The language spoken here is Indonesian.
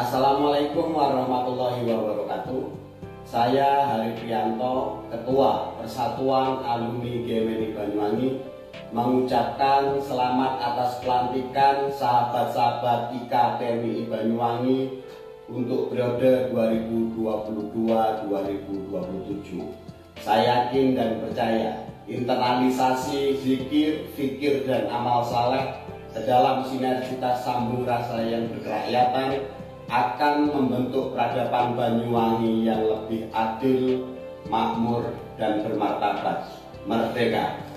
Assalamualaikum warahmatullahi wabarakatuh. Saya Hari Prianto, Ketua Persatuan Alumni GMNI Banyuwangi, mengucapkan selamat atas pelantikan sahabat-sahabat IKA TNI Banyuwangi untuk periode 2022-2027. Saya yakin dan percaya internalisasi zikir, fikir, dan amal saleh sedalam sinergitas sambung rasa yang berkerakyatan akan membentuk peradaban Banyuwangi yang lebih adil, makmur, dan bermartabat. Merdeka!